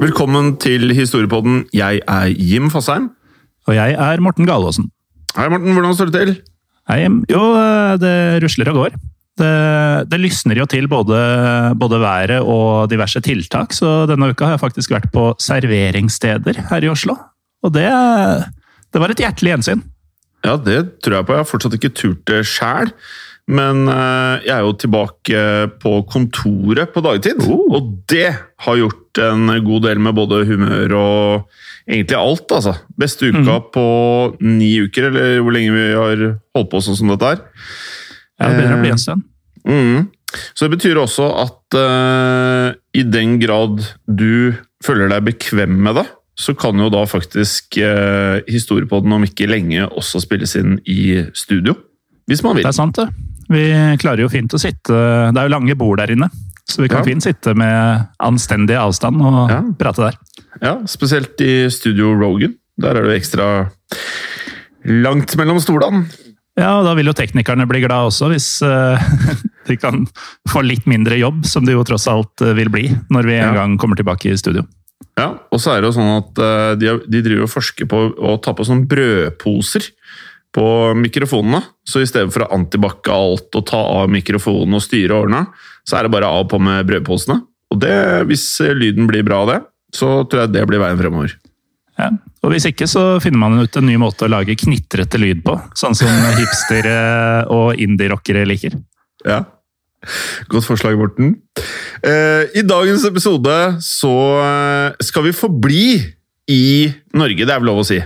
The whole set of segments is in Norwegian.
Velkommen til Historiepodden. Jeg er Jim Fasheim. Og jeg er Morten Galaasen. Hei, Morten. Hvordan står det til? Hei, Jim. jo, det rusler og går. Det, det lysner jo til både, både været og diverse tiltak, så denne uka har jeg faktisk vært på serveringssteder her i Oslo. Og det, det var et hjertelig gjensyn. Ja, det tror jeg på. Jeg har fortsatt ikke turt det sjæl. Men eh, jeg er jo tilbake på kontoret på dagtid, og det har gjort en god del med både humør og egentlig alt, altså. Beste uka på ni uker, eller hvor lenge vi har holdt på sånn som dette her. Ja, det begynner å bli en stund. Mm. Så det betyr også at uh, i den grad du føler deg bekvem med det, så kan jo da faktisk uh, historiepodden om ikke lenge også spilles inn i studio. Hvis man vil. Det er sant, det. Vi klarer jo fint å sitte Det er jo lange bord der inne, så vi kan Ja. fint sitte med anstendig avstand og Ja. prate der. Ja, spesielt i Studio Rogan. Der er det jo ekstra langt mellom stolene. Ja, og da vil jo teknikerne bli glad også, hvis uh, de kan få litt mindre jobb, som det jo tross alt eh, vil bli når vi en Ja. gang kommer tilbake i studio. Ja, og så er det jo sånn at uh, de, de driver og forsker på å ta på sånne brødposer på mikrofonene. Så i stedet for å antibac alt og ta av mikrofonen og styre og ordne, så er det bare av på med brødposene. Og det, hvis lyden blir bra av det, så tror jeg det blir veien fremover. Ja. Og hvis ikke, så finner man ut en ny måte å lage knitrete lyd på. Sånn som hipstere og indie-rockere liker. Ja. Godt forslag, Morten. Eh, I dagens episode så eh, skal vi forbli i Norge, det er vel lov å si?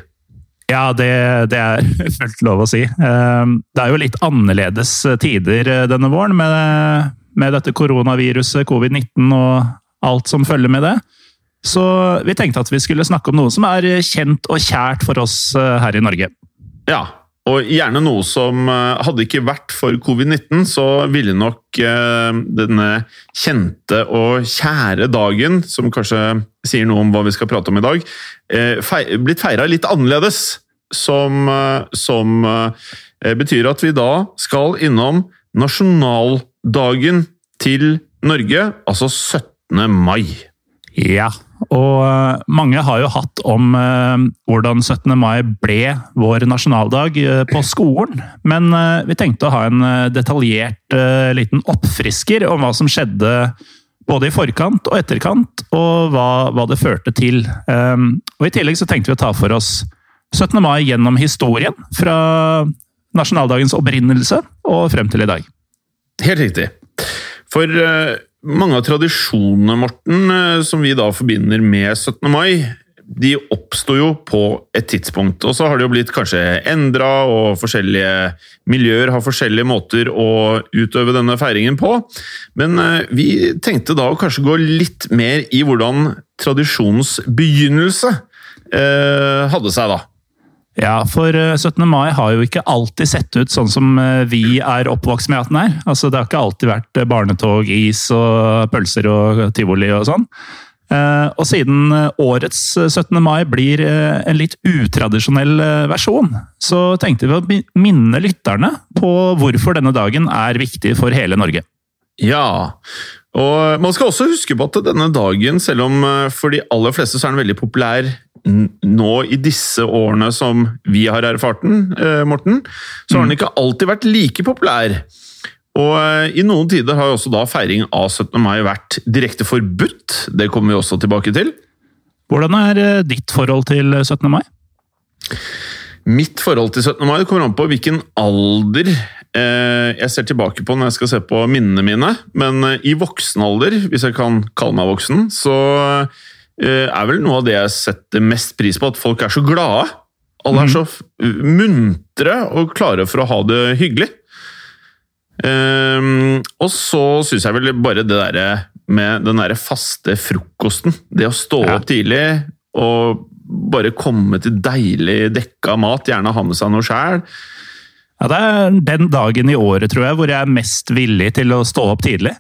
Ja, det, det er fullt lov å si. Eh, Det er jo litt annerledes tider denne våren med, med dette koronaviruset, covid-19 og alt som følger med det. Så vi tenkte at vi skulle snakke om noe som er kjent og kjært for oss eh, her i Norge. Ja, og gjerne noe som eh, hadde ikke vært for covid-19, så ville nok eh, denne kjente og kjære dagen, som kanskje sier noe om hva vi skal prate om i dag, blitt feira litt annerledes. Som, som betyr at vi da skal innom nasjonaldagen til Norge, altså 17. mai. Ja, og eh, mange har jo hatt om eh, hvordan 17. mai ble vår nasjonaldag eh, på skolen. Men vi tenkte å ha en detaljert liten oppfrisker om hva som skjedde både i forkant og etterkant, og hva, hva det førte til. Og I tillegg så tenkte vi å ta for oss 17. mai gjennom historien, fra nasjonaldagens opprinnelse og frem til i dag. Helt riktig. For eh, mange av tradisjonene, Morten, eh, som vi da forbinder med 17. mai, de oppsto jo på et tidspunkt. Og så har det jo blitt kanskje endra, og forskjellige miljøer har forskjellige måter å utøve denne feiringen på. Men eh, vi tenkte da å kanskje gå litt mer i hvordan tradisjonens begynnelse eh, hadde seg, da. Ja, for eh, 17. mai har jo ikke alltid sett ut sånn som eh, vi er oppvokst med at den er. Altså, det har ikke alltid vært eh, barnetog, is og pølser og tivoli og sånn. Eh, og siden årets 17. mai blir eh, en litt utradisjonell eh, versjon, så tenkte vi å minne lytterne på hvorfor denne dagen er viktig for hele Norge. Ja, og man skal også huske på at denne dagen, selv om eh, for de aller fleste så er den veldig populær nå i disse årene som vi har erfart den, eh, Morten, så har den ikke alltid vært like populær. Og eh, i noen tider har jo også da feiring av 17. mai vært direkte forbudt. Det kommer vi også tilbake til. Hvordan er ditt forhold til 17. mai? Mitt forhold til 17. mai kommer an på hvilken alder jeg ser tilbake på når jeg skal se på minnene mine. Men eh, i voksen alder, hvis jeg kan kalle meg voksen, så eh, er vel noe av det jeg setter mest pris på, at folk er så glade. Alle er så muntre og klare for å ha det hyggelig. Og så syns jeg vel bare det derre med den derre faste frokosten. Det å stå opp tidlig og bare komme til deilig dekka mat, gjerne ha med seg noe sjæl. Ja, det er den dagen i året, tror jeg, hvor jeg er mest villig til å stå opp tidlig.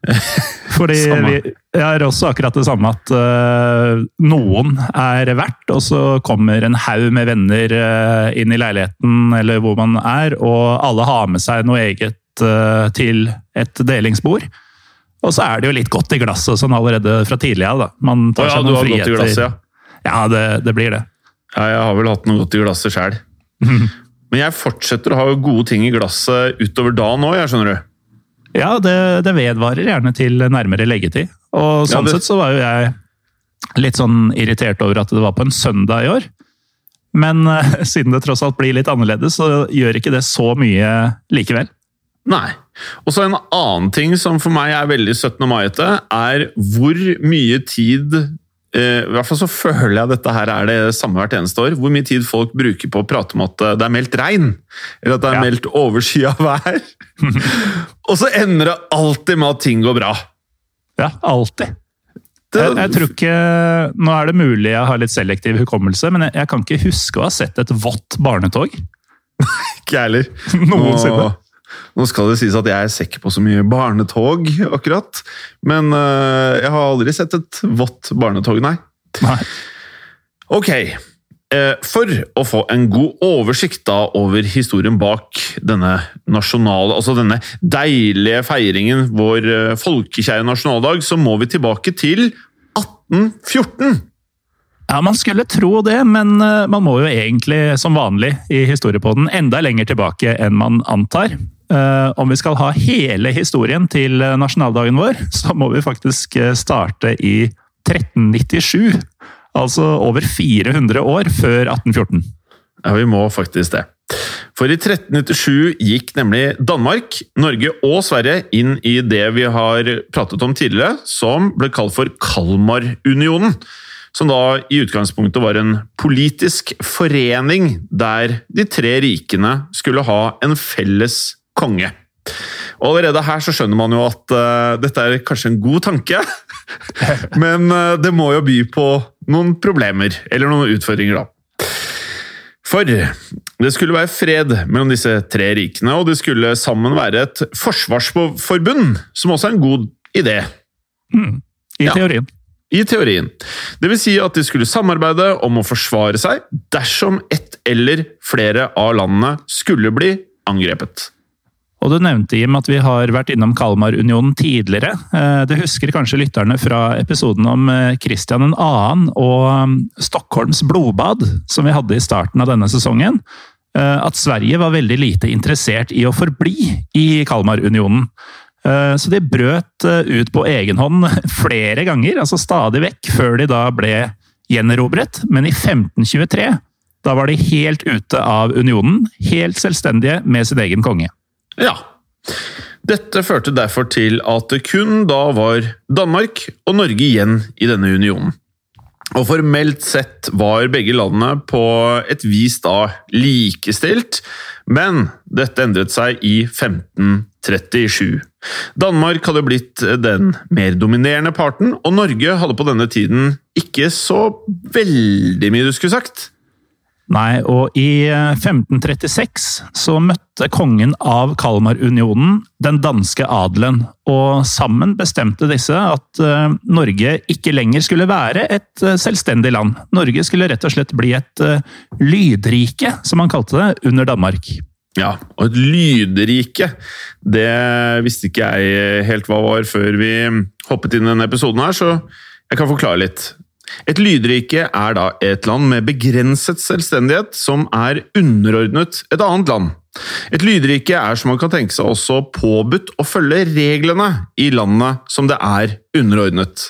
Fordi vi, jeg er også akkurat det samme at uh, noen er verdt, og så kommer en haug med venner uh, inn i leiligheten eller hvor man er, og alle har med seg noe eget uh, til et delingsbord. Og så er det jo litt godt i glasset sånn allerede fra tidlig av. da. Man tar oh, ja, seg noen friheter. glasset, ja. Ja, det, det blir det. ja. Jeg har vel hatt noe godt i glasset sjæl. Men jeg fortsetter å ha gode ting i glasset utover dagen òg, skjønner du. Ja, det, det vedvarer gjerne til nærmere leggetid. Og Ja, sånn det- sett så var jo jeg litt sånn irritert over at det var på en søndag i år. Men uh, siden det tross alt blir litt annerledes, så gjør ikke det så mye likevel. Nei. Og så en annen ting som for meg er veldig 17. mai-ete, er hvor mye tid I hvert fall så føler jeg dette her er det samme hvert eneste år. Hvor mye tid folk bruker på å prate om at eh, det er meldt regn, eller at det er Ja. meldt overskya vær. og så ender det alltid med at ting går bra. Ja, alltid. Det, Jeg, jeg tror ikke, Nå er det mulig jeg har litt selektiv hukommelse, men jeg, jeg kan ikke huske å ha sett et vått barnetog. ikke jeg heller. Noensinne. Nå, nå skal det sies at jeg ser ikke på så mye barnetog, akkurat. Men uh, jeg har aldri sett et vått barnetog, nei. Nei. Ok, eh, for å få en god oversikt da over historien bak denne nasjonale, altså denne deilige feiringen, vår eh, folkekjære nasjonaldag, så må vi tilbake til 1814. Ja, Man skulle tro det, men man må jo egentlig, som vanlig i historiepodden, enda lenger tilbake enn man antar. Eh, Om vi skal ha hele historien til eh, nasjonaldagen vår, så må vi faktisk eh, starte i 1397. Altså over 400 år før 1814. Ja, vi må faktisk det. For i 1397 gikk nemlig Danmark, Norge og Sverige inn i det vi har pratet om tidligere, som ble kalt for Kalmarunionen. Som da i utgangspunktet var en politisk forening der de tre rikene skulle ha en felles konge. Og Allerede her så skjønner man jo at uh, dette er kanskje en god tanke, men uh, det må jo by på noen problemer, eller noen utfordringer, da. For det skulle være fred mellom disse tre rikene, og det skulle sammen være et forsvarsforbund, som også er en god idé. I Ja. teorien. I teorien. Det vil si at de skulle samarbeide om å forsvare seg dersom ett eller flere av landene skulle bli angrepet. Og du nevnte, Jim, at vi har vært innom Kalmarunionen tidligere. Eh, Det husker kanskje lytterne fra episoden om eh, Kristian 2. og um, Stockholms blodbad, som vi hadde i starten av denne sesongen. eh, At Sverige var veldig lite interessert i å forbli i Kalmarunionen. Eh, Så de brøt eh, ut på egen hånd flere ganger, altså stadig vekk, før de da ble gjenerobret. Men i 1523, da var de helt ute av unionen, helt selvstendige med sin egen konge. Ja. Dette førte derfor til at det kun da var Danmark og Norge igjen i denne unionen. Og formelt sett var begge landene på et vis da likestilt, men dette endret seg i 1537. Danmark hadde blitt den mer dominerende parten, og Norge hadde på denne tiden ikke så veldig mye du skulle sagt. Nei, og i 1536 så møtte kongen av Kalmarunionen den danske adelen, og sammen bestemte disse at Norge ikke lenger skulle være et selvstendig land. Norge skulle rett og slett bli et lydrike, som han kalte det, under Danmark. Ja, og et lydrike, det visste ikke jeg helt hva var før vi hoppet inn i denne episoden her, så jeg kan forklare litt. Et lydrike er da et land med begrenset selvstendighet som er underordnet et annet land. Et lydrike er som man kan tenke seg også påbudt å følge reglene i landet som det er underordnet.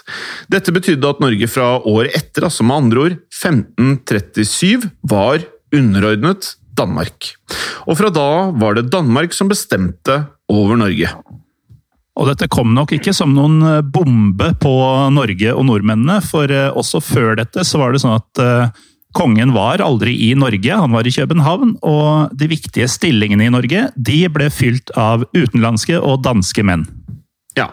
Dette betydde at Norge fra året etter, altså med andre ord 1537, var underordnet Danmark. Og fra da var det Danmark som bestemte over Norge. Og dette kom nok ikke som noen eh, bombe på Norge og nordmennene, for eh, også før dette så var det sånn at eh, kongen var aldri i Norge, han var i København, og de viktige stillingene i Norge de ble fylt av utenlandske og danske menn. Ja.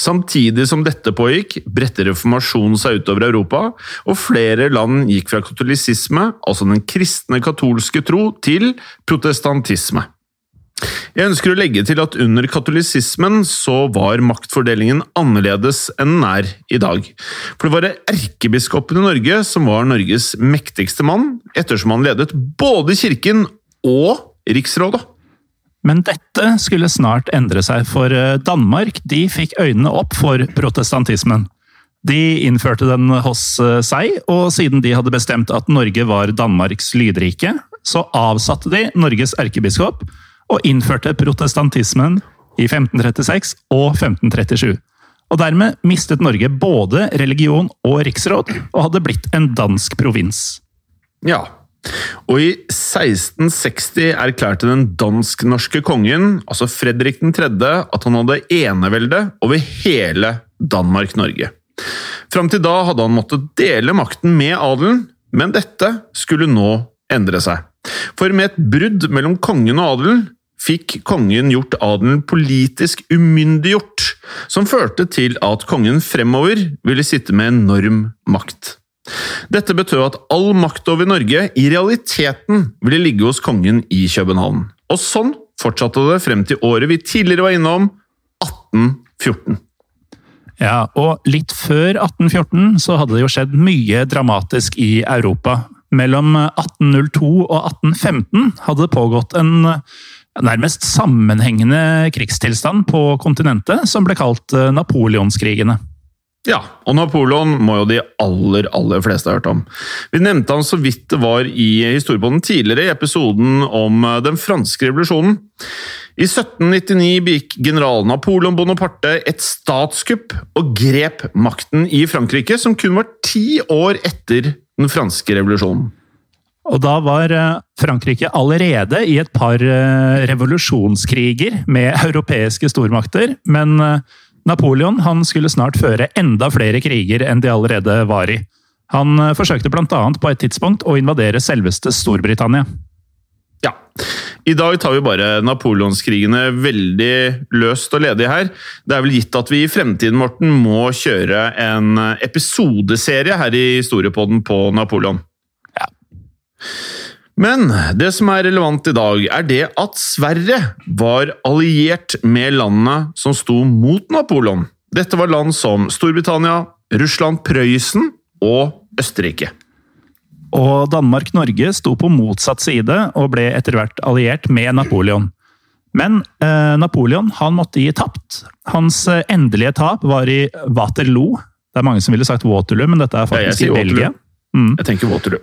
Samtidig som dette pågikk, bredte reformasjonen seg utover Europa, og flere land gikk fra katolisisme, altså den kristne katolske tro, til protestantisme. Jeg ønsker å legge til at under katolisismen så var maktfordelingen annerledes enn den er i dag. For det var erkebiskopen i Norge som var Norges mektigste mann, ettersom han ledet både kirken og riksrådet. Men dette skulle snart endre seg, for eh, Danmark de fikk øynene opp for protestantismen. De innførte den hos eh, seg, og siden de hadde bestemt at Norge var Danmarks lydrike, så avsatte de Norges erkebiskop og innførte protestantismen i 1536 og 1537. Og dermed mistet Norge både religion og riksråd, og hadde blitt en dansk provins. Ja, og i 1660 erklærte den dansk-norske kongen, altså Fredrik 3., at han hadde enevelde over hele Danmark-Norge. Fram til da hadde han måttet dele makten med adelen, men dette skulle nå endre seg. For med et brudd mellom kongen og adelen fikk kongen gjort adelen politisk umyndiggjort, som førte til at kongen fremover ville sitte med enorm makt. Dette betød at all makt over Norge i realiteten ville ligge hos kongen i København. Og sånn fortsatte det frem til året vi tidligere var innom, 1814. Ja, og litt før 1814 så hadde det jo skjedd mye dramatisk i Europa. Mellom 1802 og 1815 hadde det pågått en nærmest sammenhengende krigstilstand på kontinentet, som ble kalt eh, napoleonskrigene. Ja, og Napoleon må jo de aller aller fleste ha hørt om. Vi nevnte han så vidt det var i historiebånden tidligere, i episoden om eh, den franske revolusjonen. I 1799 begikk general Napoleon Bonaparte et statskupp og grep makten i Frankrike, som kun var ti år etter den franske revolusjonen. Og da var eh, Frankrike allerede i et par eh, revolusjonskriger med europeiske stormakter, men eh, Napoleon skulle snart føre enda flere kriger enn de allerede var i. Han forsøkte bl.a. på et tidspunkt å invadere selveste Storbritannia. Ja. I dag tar vi bare napoleonskrigene veldig løst og ledig her. Det er vel gitt at vi i fremtiden Morten, må kjøre en episodeserie her i Historiepodden på Napoleon. Men det som er relevant i dag, er det at Sverige var alliert med landene som sto mot Napoleon. Dette var land som Storbritannia, Russland, Prøysen og Østerrike. Og Danmark-Norge sto på motsatt side og ble etter hvert alliert med Napoleon. Men eh, Napoleon han måtte gi tapt. Hans eh, endelige tap var i Waterloo. Det er mange som ville sagt Waterloo, men dette er faktisk ja, i Belgia. Mm. Jeg tenker Waterloo.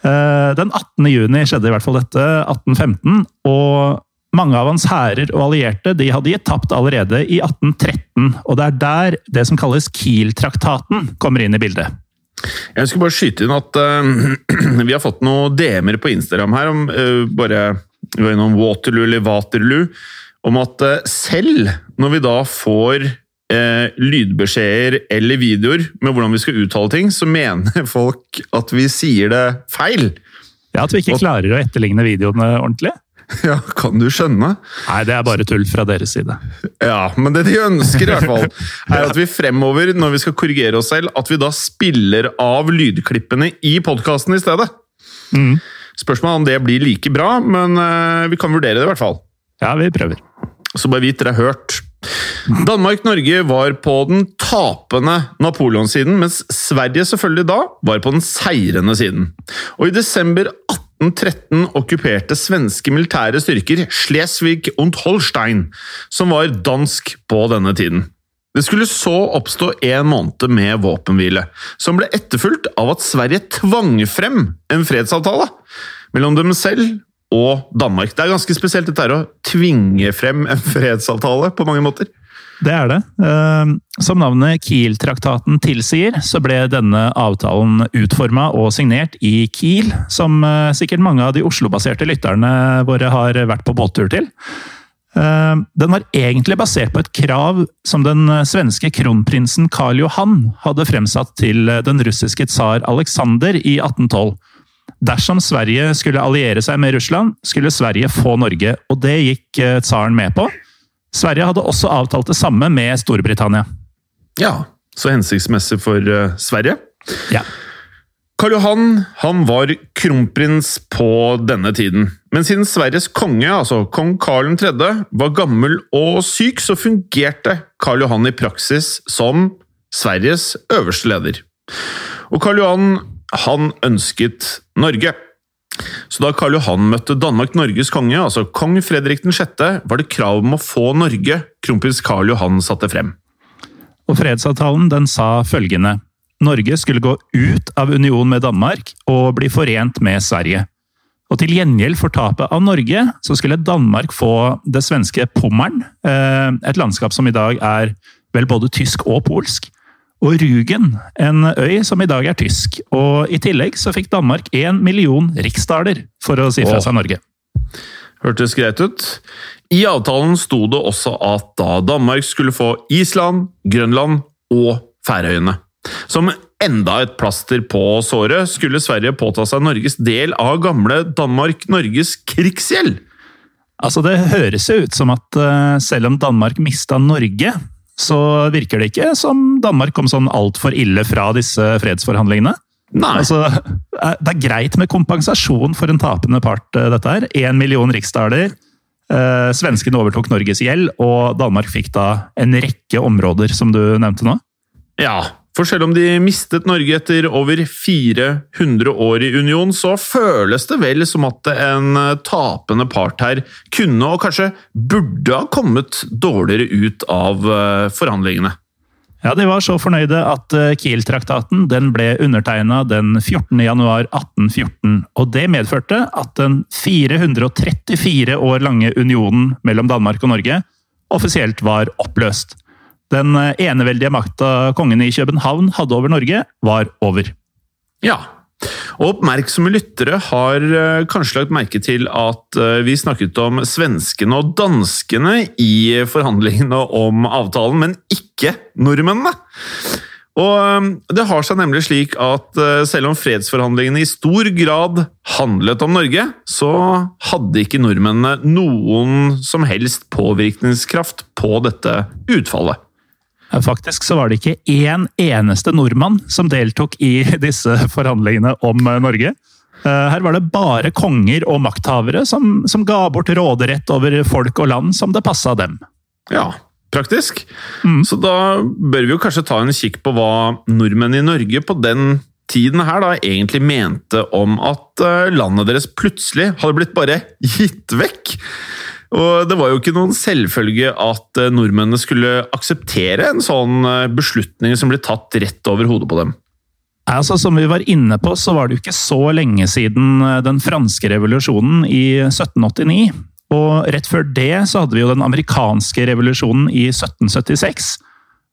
Eh, den 18. juni skjedde i hvert fall dette, 1815. og mange av hans hærer og allierte de hadde gitt tapt allerede i 1813. Og det er der det som kalles Kiel-traktaten kommer inn i bildet. Jeg skal bare skyte inn at uh, vi har fått noen DM-er på Instagram her om uh, bare Waterloo eller Waterloo, om at selv når vi da får eh, lydbeskjeder eller videoer med hvordan vi skal uttale ting, så mener folk at vi sier det feil. Ja, At vi ikke klarer å etterligne videoene ordentlig? Ja, kan du skjønne? Nei, det er bare tull fra deres side. Ja, men det de ønsker i hvert fall, er at vi fremover, når vi skal korrigere oss selv, at vi da spiller av lydklippene i podkasten i stedet. Mm. Spørsmålet om det blir like bra, men eh, vi kan vurdere det i hvert fall. Ja, vi prøver. Så bare vit dere har hørt. Danmark-Norge var på den tapende Napoleon-siden, mens Sverige selvfølgelig da var på den seirende siden. Og i desember 1813 okkuperte svenske militære styrker Schleswig und Holstein, som var dansk på denne tiden. Det skulle så oppstå en måned med våpenhvile, som ble etterfulgt av at Sverige tvang frem en fredsavtale mellom dem selv og Danmark. Det er ganske spesielt dette her å tvinge frem en fredsavtale på mange måter. Det er det. Eh, Som navnet Kiel-traktaten tilsier, så ble denne avtalen utforma og signert i Kiel, som eh, sikkert mange av de Oslo-baserte lytterne våre har vært på båttur til. Eh, Den var egentlig basert på et krav som den svenske kronprinsen Karl Johan hadde fremsatt til den russiske tsar Aleksander i 1812. Dersom Sverige skulle alliere seg med Russland, skulle Sverige få Norge, og det gikk tsaren med på. Sverige hadde også avtalt det samme med Storbritannia. Ja, så hensiktsmessig for uh, Sverige. Ja. Karl Johan han var kronprins på denne tiden. Men siden Sveriges konge, altså kong Karl 3., var gammel og syk, så fungerte Karl Johan i praksis som Sveriges øverste leder. Og Karl Johan han ønsket Norge. Så da Karl Johan møtte Danmark-Norges konge, altså kong Fredrik 6., var det krav om å få Norge kronprins Karl Johan satte frem. Og fredsavtalen den sa følgende Norge skulle gå ut av union med Danmark og bli forent med Sverige. Og til gjengjeld for tapet av Norge, så skulle Danmark få det svenske Pommern, eh, et landskap som i dag er vel både tysk og polsk, og Rugen, en øy som i dag er tysk. Og i tillegg så fikk Danmark én million riksdaler for å si fra seg Norge. Hørtes greit ut. I avtalen sto det også at da Danmark skulle få Island, Grønland og Færøyene. Som enda et plaster på såret skulle Sverige påta seg Norges del av gamle Danmark-Norges krigsgjeld. Altså, det høres jo ut som at eh, selv om Danmark mista Norge, så virker det ikke som Danmark kom sånn altfor ille fra disse fredsforhandlingene. Nei, Altså, eh, det er greit med kompensasjon for en tapende part, eh, dette her. Én million riksdaler. Eh, Svenskene overtok Norges gjeld, og Danmark fikk da en rekke områder, som du nevnte nå. ja. For selv om de mistet Norge etter over 400 år i union, så føles det vel som at en tapende part her kunne og kanskje burde ha kommet dårligere ut av eh, forhandlingene. Ja, De var så fornøyde at eh, Kiel-traktaten ble undertegna den 14. januar 1814. og Det medførte at den 434 år lange unionen mellom Danmark og Norge offisielt var oppløst. Den eh, eneveldige makta kongen i København hadde over Norge, var over. Ja. Og oppmerksomme lyttere har eh, kanskje lagt merke til at eh, vi snakket om svenskene og danskene i forhandlingene om avtalen, men ikke nordmennene. Og det har seg nemlig slik at selv om fredsforhandlingene i stor grad handlet om Norge, så hadde ikke nordmennene noen som helst påvirkningskraft på dette utfallet. Faktisk så var det ikke én eneste nordmann som deltok i disse forhandlingene om eh, Norge. Eh, Her var det bare konger og makthavere som, som ga bort råderett over folk og land som det passa dem. Ja, praktisk. Så da bør vi jo kanskje ta en kikk på hva nordmenn i Norge på den tiden her da egentlig mente om at eh, landet deres plutselig hadde blitt bare gitt vekk. Og det var jo ikke noen selvfølge at eh, nordmennene skulle akseptere en sånn eh, beslutning som ble tatt rett over hodet på dem. Altså, som vi var inne på, så var det jo ikke så lenge siden eh, den franske revolusjonen i 1789. Og rett før det så hadde vi jo den amerikanske revolusjonen i 1776.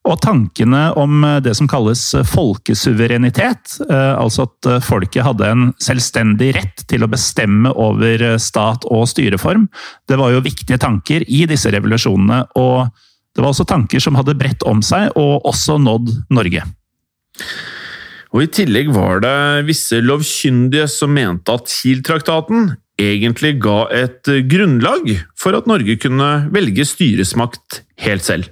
Og tankene om eh, det som kalles folkesuverenitet, eh, altså at eh, folket hadde en selvstendig rett til å bestemme over eh, stat og styreform, det var jo viktige tanker i disse revolusjonene. Og det var også tanker som hadde bredt om seg, og også nådd Norge. Og I tillegg var det visse lovkyndige som mente at Kiel-traktaten egentlig ga et grunnlag for at Norge kunne velge styresmakt helt selv.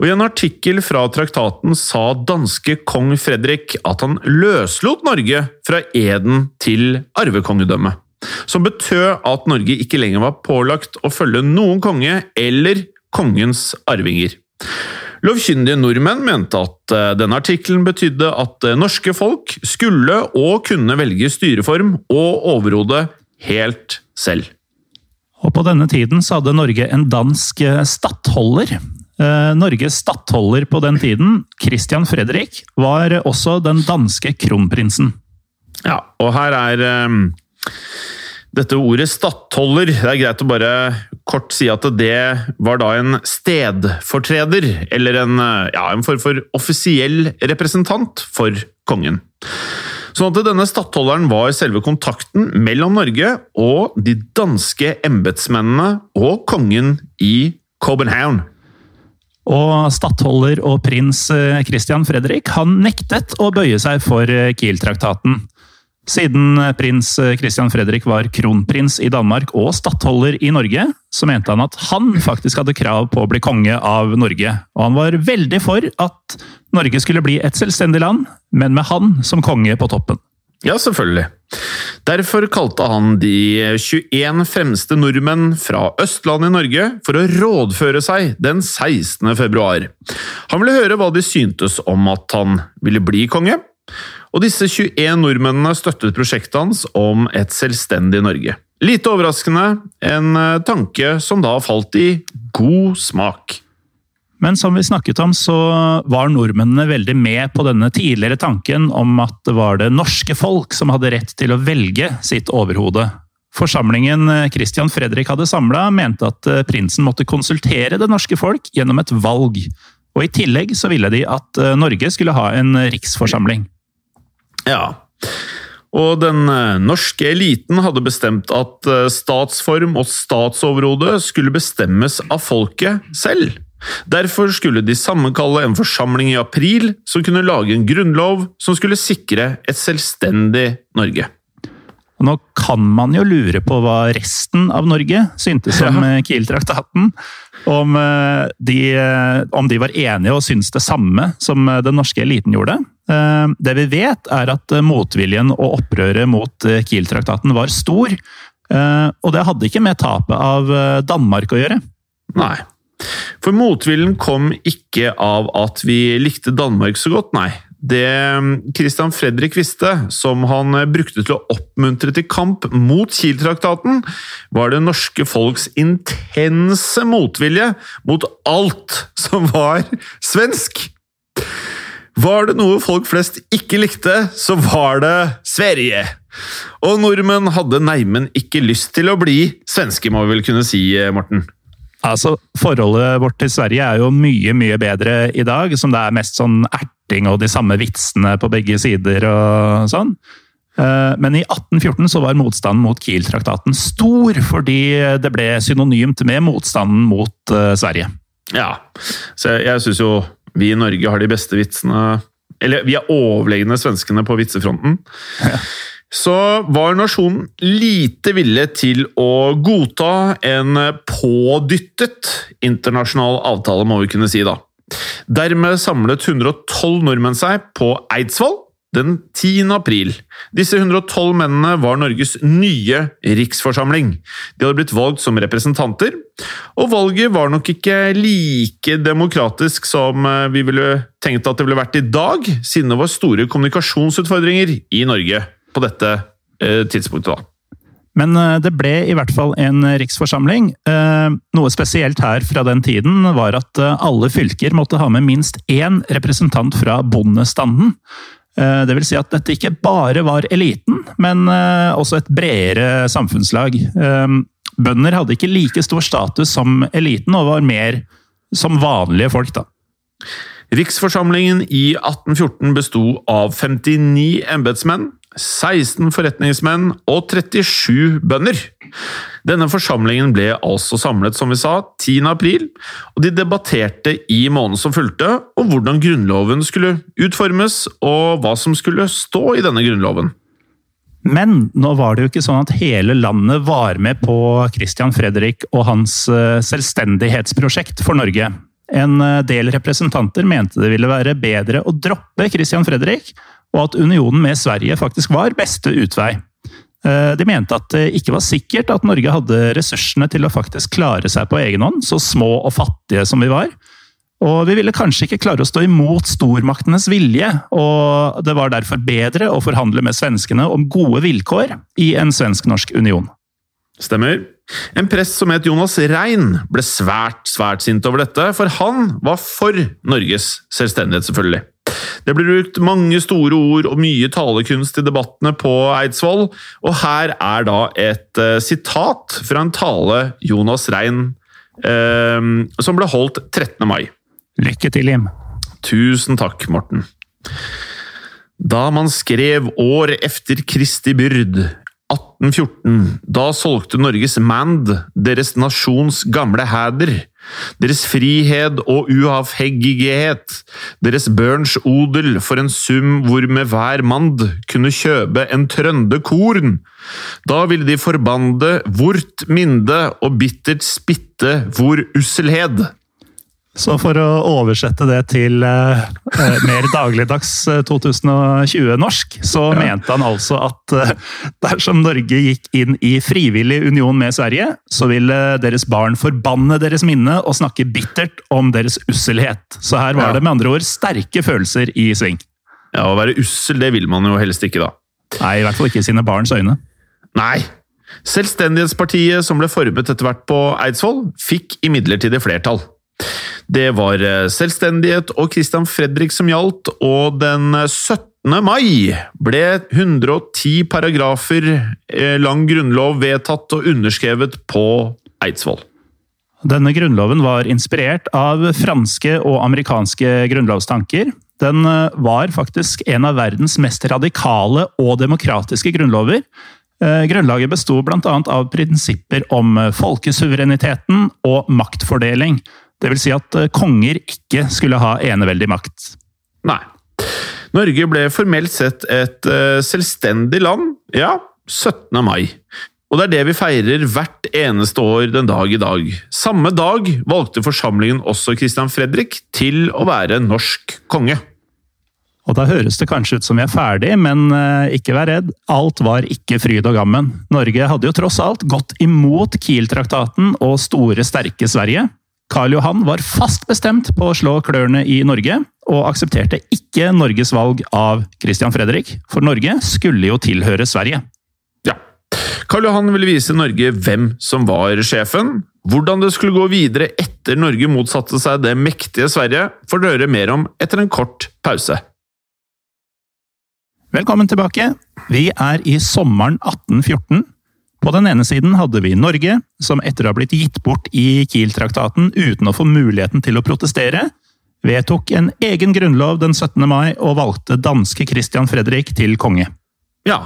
Og I en artikkel fra traktaten sa danske kong Fredrik at han løslot Norge fra eden til arvekongedømmet. Som betød at Norge ikke lenger var pålagt å følge noen konge eller kongens arvinger. Lovkyndige nordmenn mente at eh, denne artikkelen betydde at det norske folk skulle og kunne velge styreform og overhode helt selv. Og På denne tiden så hadde Norge en dansk eh, stattholder. Norges stattholder på den tiden, Christian Fredrik, var også den danske kronprinsen. Ja, og her er dette ordet stattholder, det er greit å bare kort si at det var da en stedfortreder, eller en, ja, en form for offisiell representant for kongen. Sånn at denne stattholderen var selve kontakten mellom Norge og de danske embetsmennene og kongen i Copenhagen. Og stattholder og prins Christian Fredrik han nektet å bøye seg for Kiel-traktaten. Siden prins Christian Fredrik var kronprins i Danmark og stattholder i Norge, så mente han at han faktisk hadde krav på å bli konge av Norge. Og han var veldig for at Norge skulle bli et selvstendig land, men med han som konge på toppen. Ja, selvfølgelig. Derfor kalte han de 21 fremste nordmenn fra Østlandet i Norge for å rådføre seg den 16. februar. Han ville høre hva de syntes om at han ville bli konge, og disse 21 nordmennene støttet prosjektet hans om et selvstendig Norge. Lite overraskende, en tanke som da falt i god smak. Men som vi snakket om, så var nordmennene veldig med på denne tidligere tanken om at det var det norske folk som hadde rett til å velge sitt overhode. Forsamlingen eh, Christian Fredrik hadde samla, mente at eh, prinsen måtte konsultere det norske folk gjennom et valg. Og i tillegg så ville de at Norge skulle ha en riksforsamling. Ja. Og den eh, norske eliten hadde bestemt at eh, statsform og statsoverhode skulle bestemmes av folket selv. Derfor skulle de sammenkalle en forsamling i april som kunne lage en grunnlov som skulle sikre et selvstendig Norge. Nå kan man jo lure på hva resten av Norge syntes om ja. Eh, Kiel-traktaten. Om, de, om de var enige og syntes det samme som den norske eliten gjorde. Eh, det vi vet, er at eh, motviljen og opprøret mot eh, Kiel-traktaten var stor. Og det hadde ikke med tapet av Danmark å gjøre. Nei. For motvillen kom ikke av at vi likte Danmark så godt, nei. Det mm, Christian Fredrik visste, som han brukte til å oppmuntre til kamp mot Kiel-traktaten, var det norske folks intense motvilje mot alt som var svensk. Var det noe folk flest ikke likte, så var det Sverige. Og nordmenn hadde neimen ikke lyst til å bli svenske, må vi vel kunne si, Morten? Altså, Forholdet vårt til Sverige er jo mye mye bedre i dag, som det er mest sånn erting og de samme vitsene på begge sider og sånn. Eh, men i 1814 så var motstanden mot Kiel-traktaten stor, fordi det ble synonymt med motstanden mot eh, Sverige. Ja, så jeg, jeg syns jo vi i Norge har de beste vitsene Eller vi er overlegne svenskene på vitsefronten. Ja. Så var nasjonen lite villig til å godta en pådyttet internasjonal avtale, må vi kunne si da. Dermed samlet 112 nordmenn seg på Eidsvoll den 10. april. Disse 112 mennene var Norges nye riksforsamling. De hadde blitt valgt som representanter, og valget var nok ikke like demokratisk som eh, vi ville tenkt at det ville vært i dag, siden det var store kommunikasjonsutfordringer i Norge på dette eh, tidspunktet. da. Men eh, det ble i hvert fall en riksforsamling. Noe spesielt her fra den tiden var at alle fylker måtte ha med minst én representant fra bondestanden. Eh, det vil si at dette ikke bare var eliten, men eh, også et bredere samfunnslag. Eh, bønder hadde ikke like stor status som eliten, og var mer som vanlige folk, da. Riksforsamlingen i 1814 besto av 59 embetsmenn, 16 forretningsmenn og 37 bønder. Denne forsamlingen ble altså samlet som vi sa, 10. april, og de debatterte i måneden som fulgte om hvordan Grunnloven skulle utformes, og hva som skulle stå i denne grunnloven. Men nå var det jo ikke sånn at hele landet var med på Christian Fredrik og hans eh, selvstendighetsprosjekt for Norge. En del representanter mente det ville være bedre å droppe Christian Fredrik, og at unionen med Sverige faktisk var beste utvei. De mente at det ikke var sikkert at Norge hadde ressursene til å faktisk klare seg på egen hånd, så små og fattige som vi var. Og vi ville kanskje ikke klare å stå imot stormaktenes vilje, og det var derfor bedre å forhandle med svenskene om gode vilkår i en svensk-norsk union. Stemmer. En prest som het Jonas Rein, ble svært, svært sint over dette, for han var for Norges selvstendighet, selvfølgelig. Det blir brukt mange store ord og mye talekunst i debattene på Eidsvoll, og her er da et uh, sitat fra en tale Jonas Rein uh, som ble holdt 13. mai. Lykke til, Jim. Tusen takk, Morten. Da man skrev år efter Kristi byrd, 1814, da solgte Norges mand deres nasjons gamle hæder, deres frihet og uavhengighet, deres børns odel for en sum hvor med hver mand kunne kjøpe en trønde korn. Da ville de forbande vort minde og bittert spitte hvor usselhed. Så for å oversette det til eh, eh mer dagligdags 2020-norsk, eh, så ja. mente han altså at eh, dersom Norge gikk inn i frivillig union med Sverige, så ville deres barn forbanne deres minne og snakke bittert om deres usselhet. Så her var det med andre ord sterke følelser i sving. Ja, Å være ussel, det vil man jo helst ikke, da. Nei, i hvert fall ikke i sine barns øyne. Nei. Selvstendighetspartiet som ble formet etter hvert på Eidsvoll, fikk imidlertid flertall. Det var eh, selvstendighet og Christian Fredrik som gjaldt, og den 17. mai ble 110 paragrafer eh, lang grunnlov vedtatt og underskrevet på Eidsvoll. Denne grunnloven var inspirert av franske og amerikanske grunnlovstanker. Den eh, var faktisk en av verdens mest radikale og demokratiske grunnlover. Grunnlaget besto bl.a. av prinsipper om folkesuvereniteten og maktfordeling, det vil si at eh, konger ikke skulle ha eneveldig makt. Nei. Norge ble formelt sett et uh, selvstendig land, ja, 17. mai. Og det er det vi feirer hvert eneste år den dag i dag. Samme dag valgte forsamlingen også Christian Fredrik til å være norsk konge. Og da høres det kanskje ut som vi er ferdig, men uh, ikke vær redd. Alt var ikke fryd og gammen. Norge hadde jo tross alt gått imot Kiel-traktaten og store, sterke Sverige. Karl Johan var fast bestemt på å slå klørne i Norge, og aksepterte ikke Norges valg av Christian Fredrik, for Norge skulle jo tilhøre Sverige. Ja. Karl Johan ville vise Norge hvem som var sjefen. Hvordan det skulle gå videre etter Norge motsatte seg det mektige Sverige, får dere mer om etter en kort pause. Velkommen tilbake. Vi er i sommeren 1814. På den ene siden hadde vi Norge, som etter å ha blitt gitt bort i Kiel-traktaten uten å få muligheten til å protestere, vedtok en egen grunnlov den 17. mai og valgte danske Christian Fredrik til konge. Ja,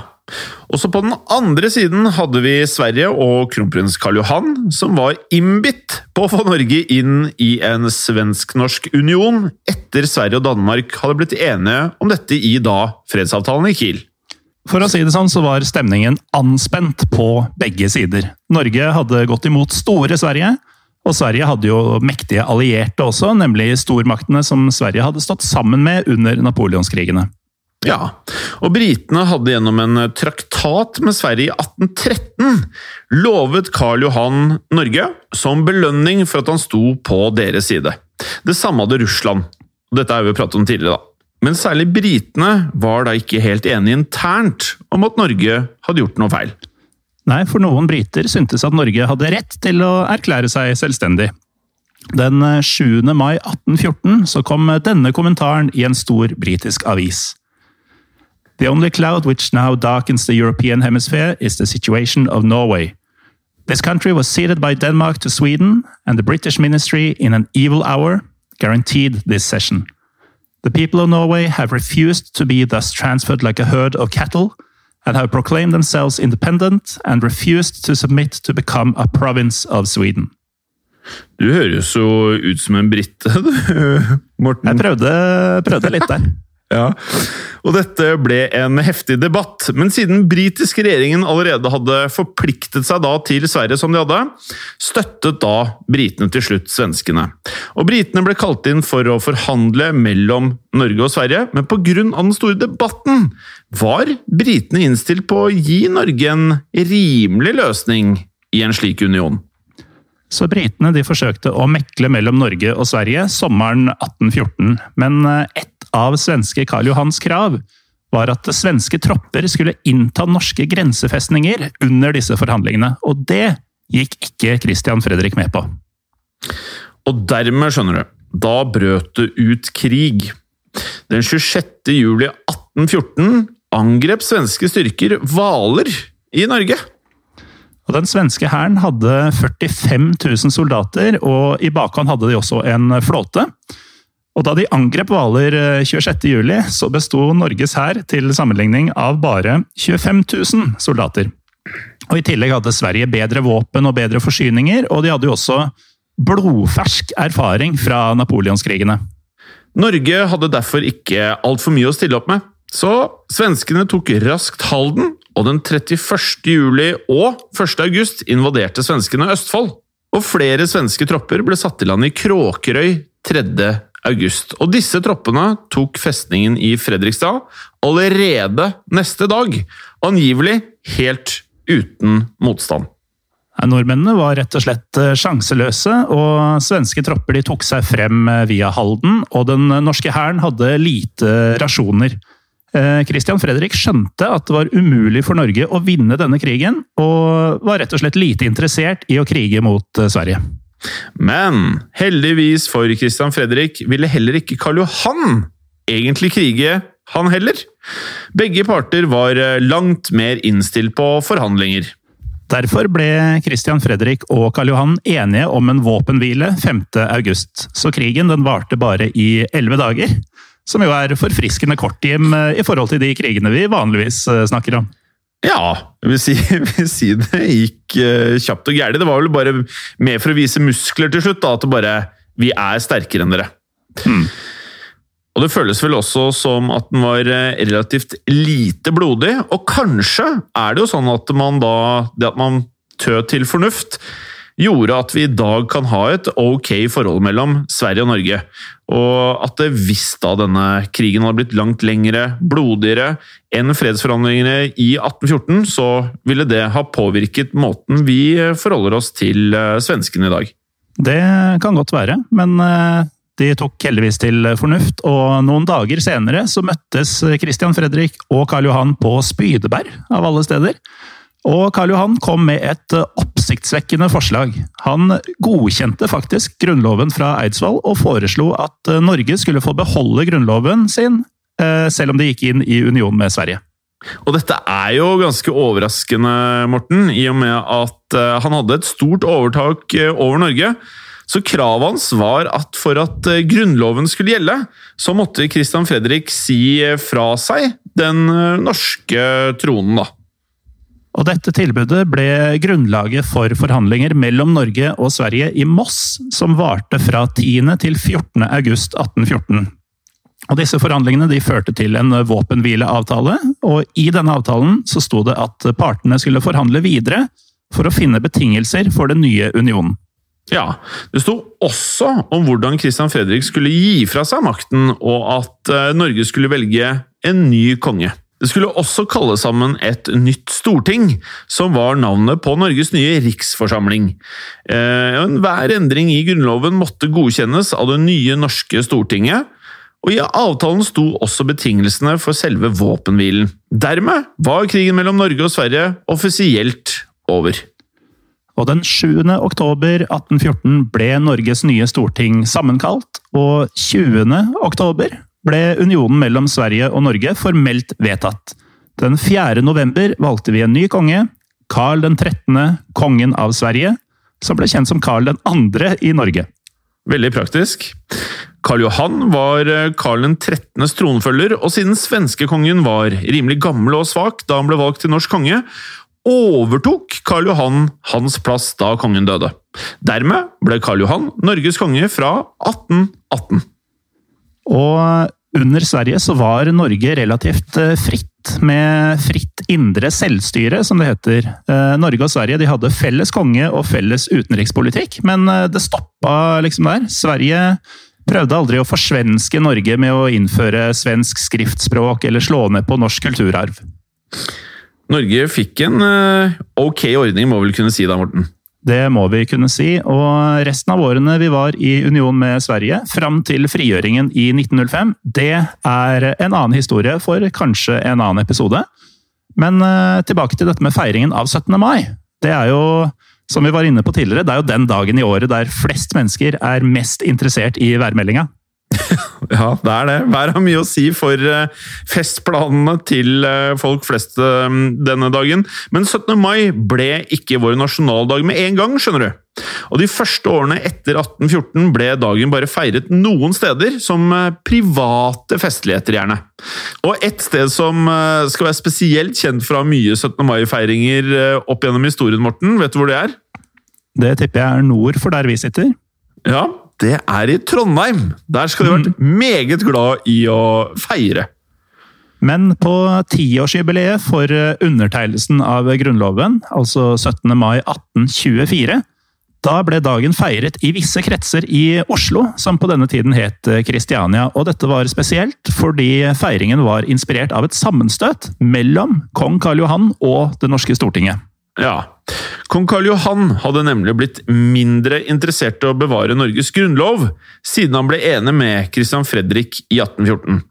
også på den andre siden hadde vi Sverige og kronprins Karl Johan, som var innbitt på å få Norge inn i en svensk-norsk union etter Sverige og Danmark hadde blitt enige om dette i da fredsavtalen i Kiel. For å si det sånn, så var stemningen anspent på begge sider. Norge hadde gått imot store Sverige, og Sverige hadde jo mektige allierte også, nemlig stormaktene som Sverige hadde stått sammen med under napoleonskrigene. Ja, og britene hadde gjennom en traktat med Sverige i 1813 lovet Karl Johan Norge som belønning for at han sto på deres side. Det samme hadde Russland. Dette har vi pratet om tidligere, da. Men særlig britene var da ikke helt enige internt om at Norge hadde gjort noe feil. Nei, for noen briter syntes at Norge hadde rett til å erklære seg selvstendig. Den 7. mai 1814 så kom denne kommentaren i en stor britisk avis. The only cloud which now darkens the European hemisphere is the situation of Norway. This country was ceded by Denmark to Sweden, and the British ministry, in an evil hour, guaranteed this session. The people of Norway have refused to be thus transferred like a herd of cattle, and have proclaimed themselves independent and refused to submit to become a province of Sweden. Du høres jo ut som en brite, du, Morten. Jeg prøvde, prøvde litt der. Ja, og dette ble en heftig debatt, men siden britiske regjeringen allerede hadde forpliktet seg da til Sverige som de hadde, støttet da britene til slutt svenskene. Og britene ble kalt inn for å forhandle mellom Norge og Sverige, men pga. den store debatten var britene innstilt på å gi Norge en rimelig løsning i en slik union. Så britene de forsøkte å mekle mellom Norge og Sverige sommeren 1814, men ett av svenske Karl Johans krav var at svenske tropper skulle innta norske grensefestninger under disse forhandlingene, og det gikk ikke Christian Fredrik med på. Og dermed, skjønner du, da brøt det ut krig. Den 26. juli 1814 angrep svenske styrker Hvaler i Norge. Og Den svenske hæren hadde 45 000 soldater, og i bakhånd hadde de også en flåte. Og da de angrep Hvaler 26.07, eh, så besto Norges hær til sammenligning av bare 25 000 soldater. Og I tillegg hadde Sverige bedre våpen og bedre forsyninger, og de hadde jo også blodfersk erfaring fra napoleonskrigene. Norge hadde derfor ikke altfor mye å stille opp med, så svenskene tok raskt Halden, og den 31. juli og 1. august invaderte svenskene Østfold. Og flere svenske tropper ble satt i land i Kråkerøy 3 august. Og disse troppene tok festningen i Fredrikstad allerede neste dag. Angivelig helt uten motstand. Nordmennene var rett og slett eh, sjanseløse, og svenske tropper tok seg frem eh, via Halden, og den norske hæren hadde lite rasjoner. Eh, Christian Fredrik skjønte at det var umulig for Norge å vinne denne krigen, og var rett og slett lite interessert i å krige mot Sverige. Men heldigvis for Christian Fredrik ville heller ikke Karl Johan egentlig krige, han heller. Begge parter var eh, langt mer innstilt på forhandlinger. Derfor ble Christian Fredrik og Karl Johan enige om en våpenhvile 5. august, så krigen den varte bare i elleve dager. Som jo er forfriskende kort, Jim, i forhold til de krigene vi vanligvis eh, snakker om. Ja, jeg vil si, jeg vil si det gikk uh, kjapt og gærent. Det var vel bare mer for å vise muskler til slutt. da, At det bare Vi er sterkere enn dere. Hmm. Og det føles vel også som at den var eh, relativt lite blodig. Og kanskje er det jo sånn at man da Det at man tød til fornuft, gjorde at vi i dag kan ha et ok forhold mellom Sverige og Norge. Og at hvis da denne krigen hadde blitt langt lengre, blodigere enn fredsforhandlingene i 1814, så ville det ha påvirket måten vi forholder oss til eh, svenskene i dag. Det kan godt være, men eh, de tok heldigvis til fornuft, og noen dager senere så møttes Christian Fredrik og Karl Johan på Spydeberg, av alle steder. Og Karl Johan kom med et eh, oppsiktsvekkende forslag. Han godkjente faktisk grunnloven fra Eidsvoll og foreslo at eh, Norge skulle få beholde grunnloven sin, eh, selv om de gikk inn i union med Sverige. Og dette er jo ganske overraskende, Morten, i og med at han hadde et stort overtak over Norge. Så kravet hans var at for at grunnloven skulle gjelde, så måtte Christian Fredrik si fra seg den norske tronen, da. Og dette tilbudet ble grunnlaget for forhandlinger mellom Norge og Sverige i Moss, som varte fra 10. til 14. august 1814. Og disse forhandlingene de førte til en våpenhvileavtale, og i denne avtalen så sto det at partene skulle forhandle videre for å finne betingelser for den nye unionen. Ja, Det sto også om hvordan Christian Fredrik skulle gi fra seg makten, og at eh, Norge skulle velge en ny konge. Det skulle også kalles sammen et nytt storting, som var navnet på Norges nye riksforsamling. Enhver endring i Grunnloven måtte godkjennes av det nye norske stortinget, og i avtalen sto også betingelsene for selve våpenhvilen. Dermed var krigen mellom Norge og Sverige offisielt over. Og den 7. oktober 1814 ble Norges nye storting sammenkalt, og 20. oktober ble unionen mellom Sverige og Norge formelt vedtatt. Den 4. november valgte vi en ny konge, Karl 13., kongen av Sverige, som ble kjent som Karl 2. i Norge. Veldig praktisk. Karl Johan var eh, Karl 13.s tronfølger, og siden svenskekongen var rimelig gammel og svak da han ble valgt til norsk konge, overtok Karl Johan hans plass da kongen døde. Dermed ble Karl Johan Norges konge fra 1818. Og under Sverige så var Norge relativt eh, fritt, med fritt indre selvstyre, som det heter. Eh, Norge og Sverige de hadde felles konge og felles utenrikspolitikk, men eh, det stoppa liksom der. Sverige prøvde aldri å forsvenske Norge med å innføre svensk skriftspråk eller slå ned på norsk kulturarv. Norge fikk en ok ordning, må vel kunne si da, Morten? Det må vi kunne si. Og resten av årene vi var i union med Sverige, fram til frigjøringen i 1905, det er en annen historie for kanskje en annen episode. Men uh, tilbake til dette med feiringen av 17. mai. Det er jo, som vi var inne på tidligere, det er jo den dagen i året der flest mennesker er mest interessert i værmeldinga. Ja, det er det. Vær har mye å si for eh, festplanene til eh, folk flest eh, denne dagen. Men 17. mai ble ikke vår nasjonaldag med en gang, skjønner du. Og De første årene etter 1814 ble dagen bare feiret noen steder, som private festligheter, gjerne. Og ett sted som skal være spesielt kjent for å ha mye 17. mai-feiringer opp gjennom historien, Morten, vet du hvor det er? Det tipper jeg er nord for der vi sitter. Ja, det er i Trondheim! Der skal de vært mm. meget glad i å feire. Men på tiårsjubileet for undertegnelsen av Grunnloven, altså 17. mai 1824, da ble dagen feiret i visse kretser i Oslo, som på denne tiden het Kristiania. Og dette var spesielt fordi feiringen var inspirert av et sammenstøt mellom kong Karl Johan og det norske Stortinget. Ja. Kong Karl Johan hadde nemlig blitt mindre interessert i å bevare Norges grunnlov, siden han ble enig med Christian Fredrik i 1814.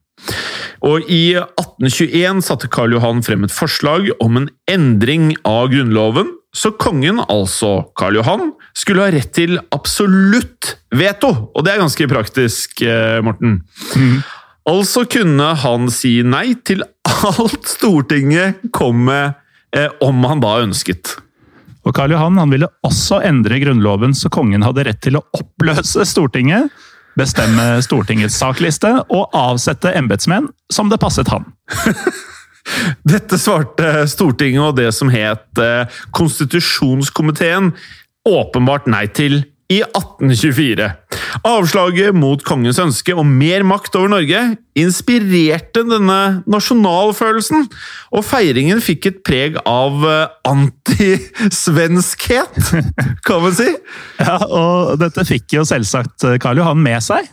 Og I 1821 satte Karl Johan frem et forslag om en endring av grunnloven, så kongen, altså Karl Johan, skulle ha rett til absolutt veto! Og det er ganske praktisk, eh, Morten. Mm. Altså kunne han si nei til alt Stortinget kom med om han da ønsket. Og Karl Johan han ville også endre grunnloven så kongen hadde rett til å oppløse Stortinget, bestemme Stortingets sakliste og avsette embetsmenn som det passet han. Dette svarte Stortinget og det som het eh, Konstitusjonskomiteen åpenbart nei til i 1824. Avslaget mot kongens ønske om mer makt over Norge inspirerte denne nasjonalfølelsen, og feiringen fikk et preg av eh, antisvenskhet, kan man si. Ja, og dette fikk jo selvsagt Karl Johan med seg.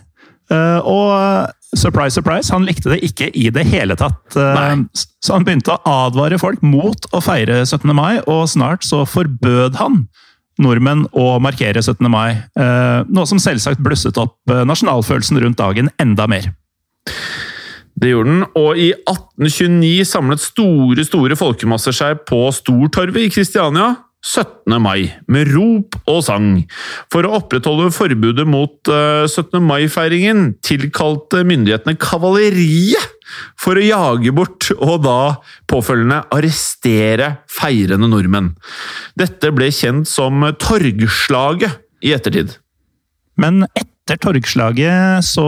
Eh, og surprise, surprise, han likte det ikke i det hele tatt. Eh, Nei. Så han begynte å advare folk mot å feire 17. mai, og snart så forbød han nordmenn å markere 17. mai. Eh, noe som selvsagt blusset opp eh, nasjonalfølelsen rundt dagen enda mer. Det gjorde den, og i 1829 samlet store store folkemasser seg på Stortorvet i Kristiania 17. mai, med rop og sang. For å opprettholde forbudet mot 17. Eh, mai-feiringen tilkalte myndighetene kavaleriet for å jage bort og da påfølgende arrestere feirende nordmenn. Dette ble kjent som Torgslaget i ettertid. Men etter Torgslaget så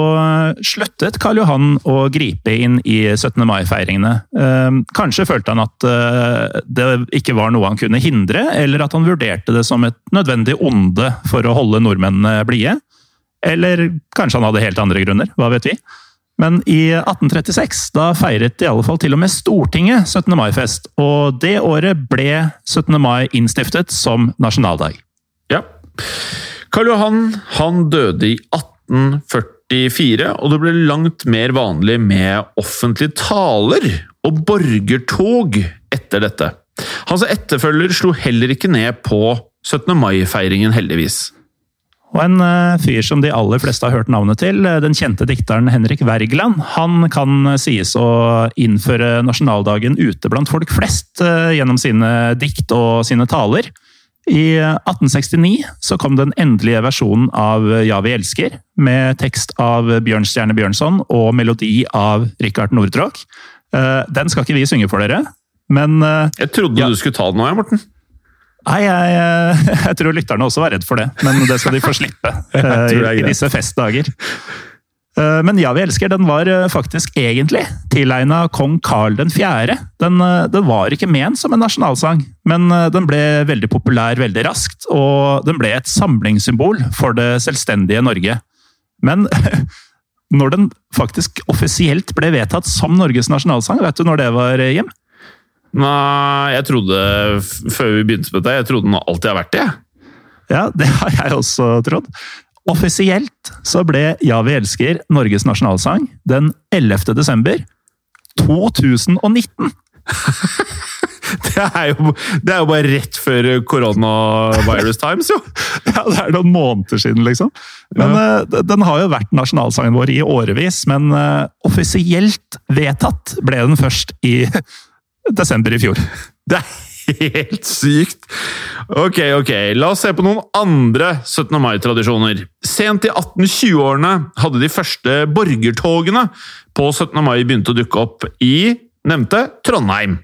sluttet Karl Johan å gripe inn i 17. mai-feiringene. Ehm, kanskje følte han at eh, det ikke var noe han kunne hindre, eller at han vurderte det som et nødvendig onde for å holde nordmennene blide. Eller kanskje han hadde helt andre grunner, hva vet vi. Men i 1836 da feiret i alle fall til og med Stortinget 17. mai-fest, og det året ble 17. mai innstiftet som nasjonaldag. Ja. Karl Johan han døde i 1844, og det ble langt mer vanlig med offentlige taler og borgertog etter dette. Hans etterfølger slo heller ikke ned på 17. mai-feiringen, heldigvis. Og en uh, fyr som de aller fleste har hørt navnet til, uh, den kjente dikteren Henrik Wergeland, han kan uh, sies å innføre nasjonaldagen ute blant folk flest gjennom sine dikt og sine taler. I 1869 så kom den endelige versjonen av Ja, vi elsker, med tekst av Bjørnstjerne Bjørnson og melodi av Rikard Nordtråk. Den skal ikke vi synge for dere, men Jeg trodde ja. du skulle ta den nå, Morten. Nei, jeg, eh, jeg, tror lytterne også var redd for det, men det skal de få slippe eh, i, i, disse festdager. Eh, men Ja, vi elsker den var faktisk egentlig tilegna kong Karl 4. Den, den var ikke ment som en nasjonalsang, men den ble veldig populær veldig raskt, og den ble et samlingssymbol for det selvstendige Norge. Men når den faktisk offisielt ble vedtatt som Norges nasjonalsang. Vet du når det var, Jim? Nei, jeg trodde før vi begynte med dette, jeg trodde den alltid har vært det. Ja, det har jeg også trodd. Offisielt så ble Ja, vi elsker Norges nasjonalsang den 11. desember 2019. Det er jo, det er jo bare rett før coronavirus times, jo! Ja, Det er noen måneder siden, liksom. Men eh, Den har jo vært nasjonalsangen vår i årevis, men eh, offisielt vedtatt ble den først i desember i fjor. Det er helt sykt! Ok, ok, la oss se på noen andre 17. mai-tradisjoner. Sent i 1820-årene hadde de første borgertogene på 17. mai begynt å dukke opp i nevnte Trondheim.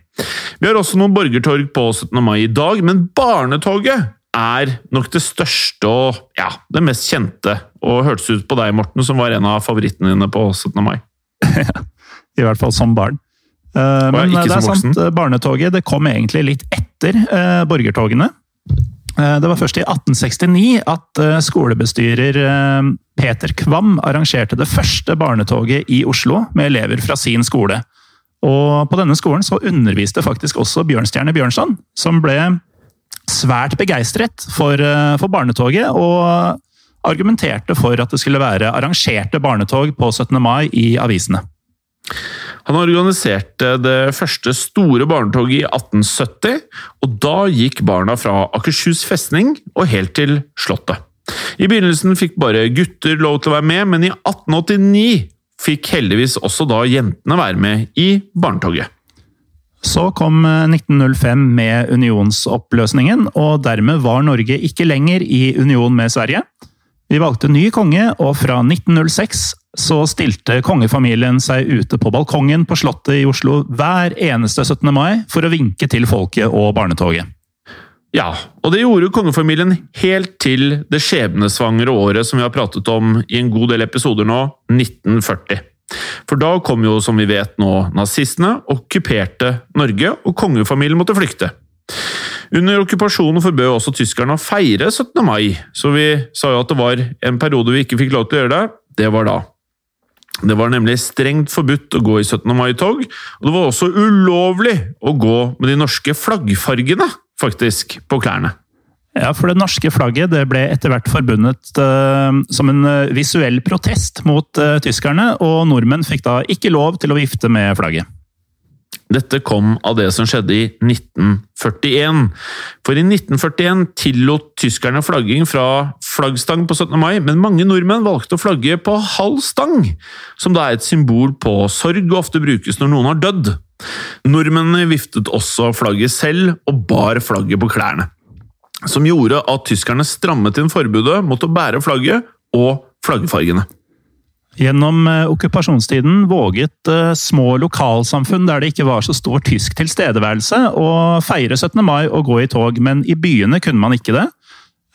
Vi har også noen borgertorg på 17. mai i dag, men Barnetoget er nok det største og ja, det mest kjente. Og hørtes ut på deg, Morten, som var en av favorittene dine på 17. mai. I hvert fall som barn. Eh, Men ikke det er sant, eh, barnetoget det kom egentlig litt etter eh, borgertogene. Eh, Det var først i 1869 at eh, skolebestyrer eh, Peter Kvam arrangerte det første barnetoget i Oslo med elever fra sin skole. Og på denne skolen så underviste faktisk også Bjørnstjerne Bjørnson, som ble svært begeistret for, eh, for barnetoget, og argumenterte for at det skulle være arrangerte barnetog på 17. mai i avisene. Han organiserte det første store barnetoget i 1870, og da gikk barna fra Akershus festning og helt til Slottet. I begynnelsen fikk bare gutter lov til å være med, men i 1889 fikk heldigvis også da jentene være med i barnetoget. Så kom eh, 1905 med unionsoppløsningen, og dermed var Norge ikke lenger i union med Sverige. Vi valgte ny konge, og fra 1906 så stilte kongefamilien seg ute på balkongen på Slottet i Oslo hver eneste 17. mai for å vinke til folket og barnetoget. Ja, og det gjorde kongefamilien helt til det skjebnesvangre året som vi har pratet om i en god del episoder nå, 1940. For da kom jo, som vi vet nå, nazistene, okkuperte Norge, og kongefamilien måtte flykte. Under okkupasjonen forbød også tyskerne å feire 17. mai, så vi sa jo at det var en periode vi ikke fikk lov til å gjøre det. Det var da. Det var nemlig strengt forbudt å gå i 17. mai-tog, og det var også ulovlig å gå med de norske flaggfargene, faktisk, på klærne. Ja, for det norske flagget det ble etter hvert forbundet uh, som en eh, visuell protest mot uh, tyskerne, og nordmenn fikk da ikke lov til å vifte med flagget. Dette kom av det som skjedde i 1941. For i 1941 tillot tyskerne flagging fra flaggstang på 17. mai, men mange nordmenn valgte å flagge på halv stang, som da er et symbol på sorg og ofte brukes når noen har dødd. Nordmennene viftet også flagget selv og bar flagget på klærne. Som gjorde at tyskerne strammet inn forbudet mot å bære flagget og flaggfargene. Gjennom eh, okkupasjonstiden våget eh, små lokalsamfunn der det ikke var så stor tysk tilstedeværelse, å feire 17. mai og gå i tog, men i byene kunne man ikke det.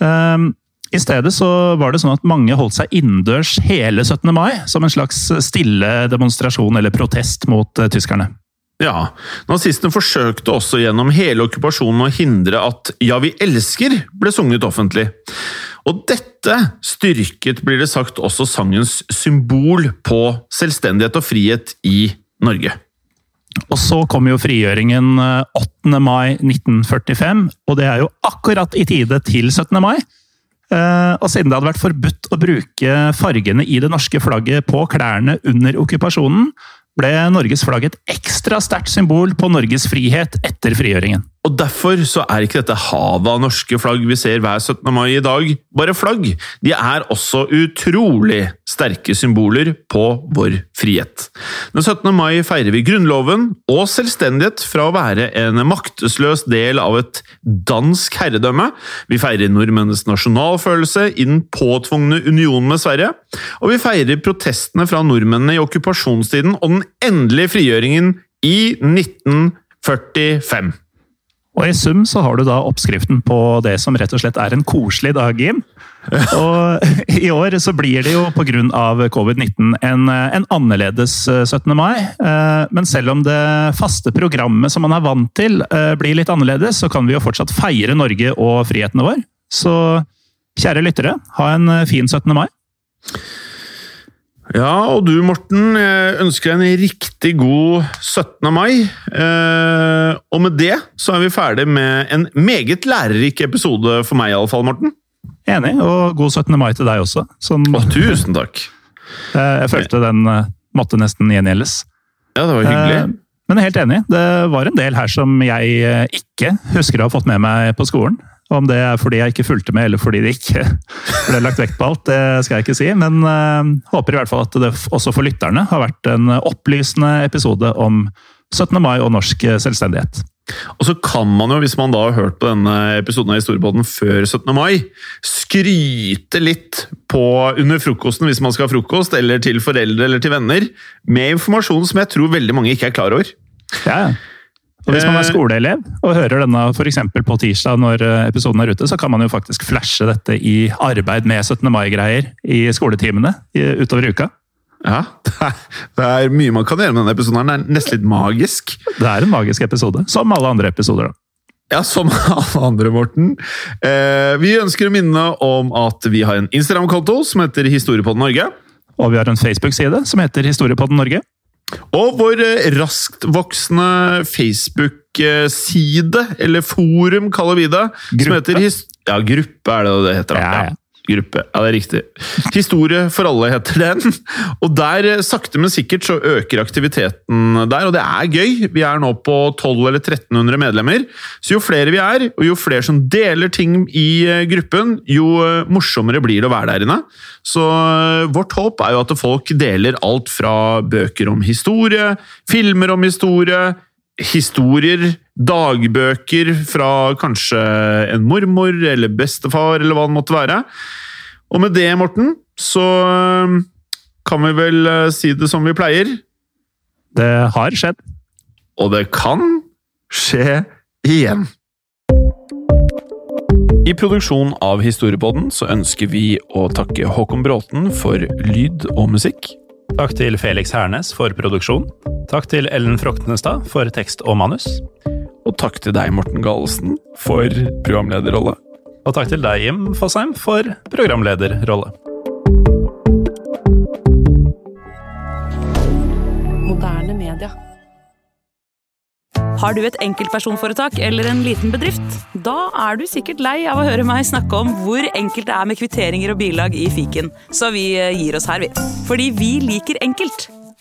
Ehm, I stedet så var det sånn at mange holdt seg innendørs hele 17. mai, som en slags stille demonstrasjon eller protest mot eh, tyskerne. Ja, nazistene forsøkte også gjennom hele okkupasjonen å hindre at Ja, vi elsker ble sunget offentlig. Og dette styrket, blir det sagt, også sangens symbol på selvstendighet og frihet i Norge. Og så kom jo frigjøringen eh, 8. mai 1945, og det er jo akkurat i tide til 17. mai. Eh, Og siden det hadde vært forbudt å bruke fargene i det norske flagget på klærne under okkupasjonen, ble Norges flagg et ekstra sterkt symbol på Norges frihet etter frigjøringen. Og Derfor så er ikke dette havet av norske flagg vi ser hver 17. mai i dag, bare flagg. De er også utrolig sterke symboler på vår frihet. Den 17. mai feirer vi Grunnloven og selvstendighet fra å være en maktesløs del av et dansk herredømme. Vi feirer nordmennenes nasjonalfølelse i den påtvungne unionen med Sverige. Og vi feirer protestene fra nordmennene i okkupasjonstiden og den endelige frigjøringen i 1945. Og i sum så har du da oppskriften på det som rett og slett er en koselig dag, Jim. Og i år så blir det jo pga. covid-19 en, en annerledes eh, 17. mai. Eh, Men selv om det faste programmet som man er vant til eh, blir litt annerledes, så kan vi jo fortsatt feire Norge og frihetene vår. Så kjære lyttere, ha en fin 17. mai. Ja, og du Morten, jeg ønsker deg en riktig god 17. mai. Eh, og med det så er vi ferdig med en meget lærerik episode for meg, iallfall, Morten. Enig, og god 17. mai til deg også. Som, Å, tusen takk. eh, jeg følte den eh, måtte nesten gjengjeldes. Ja, det var hyggelig. Men jeg er helt enig. Det var en del her som jeg ikke husker å ha fått med meg på skolen. Om det er fordi jeg ikke fulgte med, eller fordi det ikke ble lagt vekt på alt, det skal jeg ikke si. Men øh, håper i hvert fall at det også for lytterne har vært en opplysende episode om 17. mai og norsk selvstendighet. Og så kan man jo, hvis man da har hørt på denne episoden av Historiebåten før 17. mai, skryte litt på under frokosten hvis man skal ha frokost, eller til foreldre eller til venner, med informasjon som jeg tror veldig mange ikke er klar over. Ja, ja. Og Hvis man er skoleelev og hører denne for på tirsdag når eh, episoden er ute, så kan man jo faktisk flashe dette i arbeid med 17. mai-greier i skoletimene utover uka. Ja, det er, det er, mye man kan gjøre med denne episoden. Den er nesten litt magisk. Det er en magisk episode, som alle andre episoder. da. Ja, som alle andre, Morten. Eh, vi ønsker å minne om at vi har en Instagram-konto som heter Historiepodden Norge. Og vi har en Facebook-side som heter Historiepodden Norge. Og vår raskt voksende Facebook-side, eller forum, kaller vi det. Gruppe? Som heter ja, gruppe er det det heter. Ja, ja. Gruppe, ja det er riktig. Historie for alle heter den. Og der, sakte, men sikkert, så øker aktiviteten der, og det er gøy. Vi er nå på 1200 eller 1300 medlemmer. Så jo flere vi er, og jo flere som deler ting i gruppen, jo morsommere blir det å være der inne. Så vårt håp er jo at folk deler alt fra bøker om historie, filmer om historie, historier, dagbøker fra kanskje en mormor eller bestefar, eller hva det måtte være. Og med det, Morten, så kan vi vel si det som vi pleier. Det har skjedd. Og det kan skje igjen. I produksjonen av Historiepodden så ønsker vi å takke Håkon Bråten for lyd og musikk. Takk til Felix Hernes for produksjon. Takk til Ellen Froktenestad for tekst og manus. Og takk til deg, Morten Galesen, for programlederrolle. Og takk til deg, Jim Fosheim, for programlederrolle. Moderne media. Har du et enkeltpersonforetak eller en liten bedrift? Da er du sikkert lei av å høre meg snakke om hvor enkelt det er med kvitteringer og bilag i fiken, så vi gir oss her, vi. Fordi vi liker enkelt.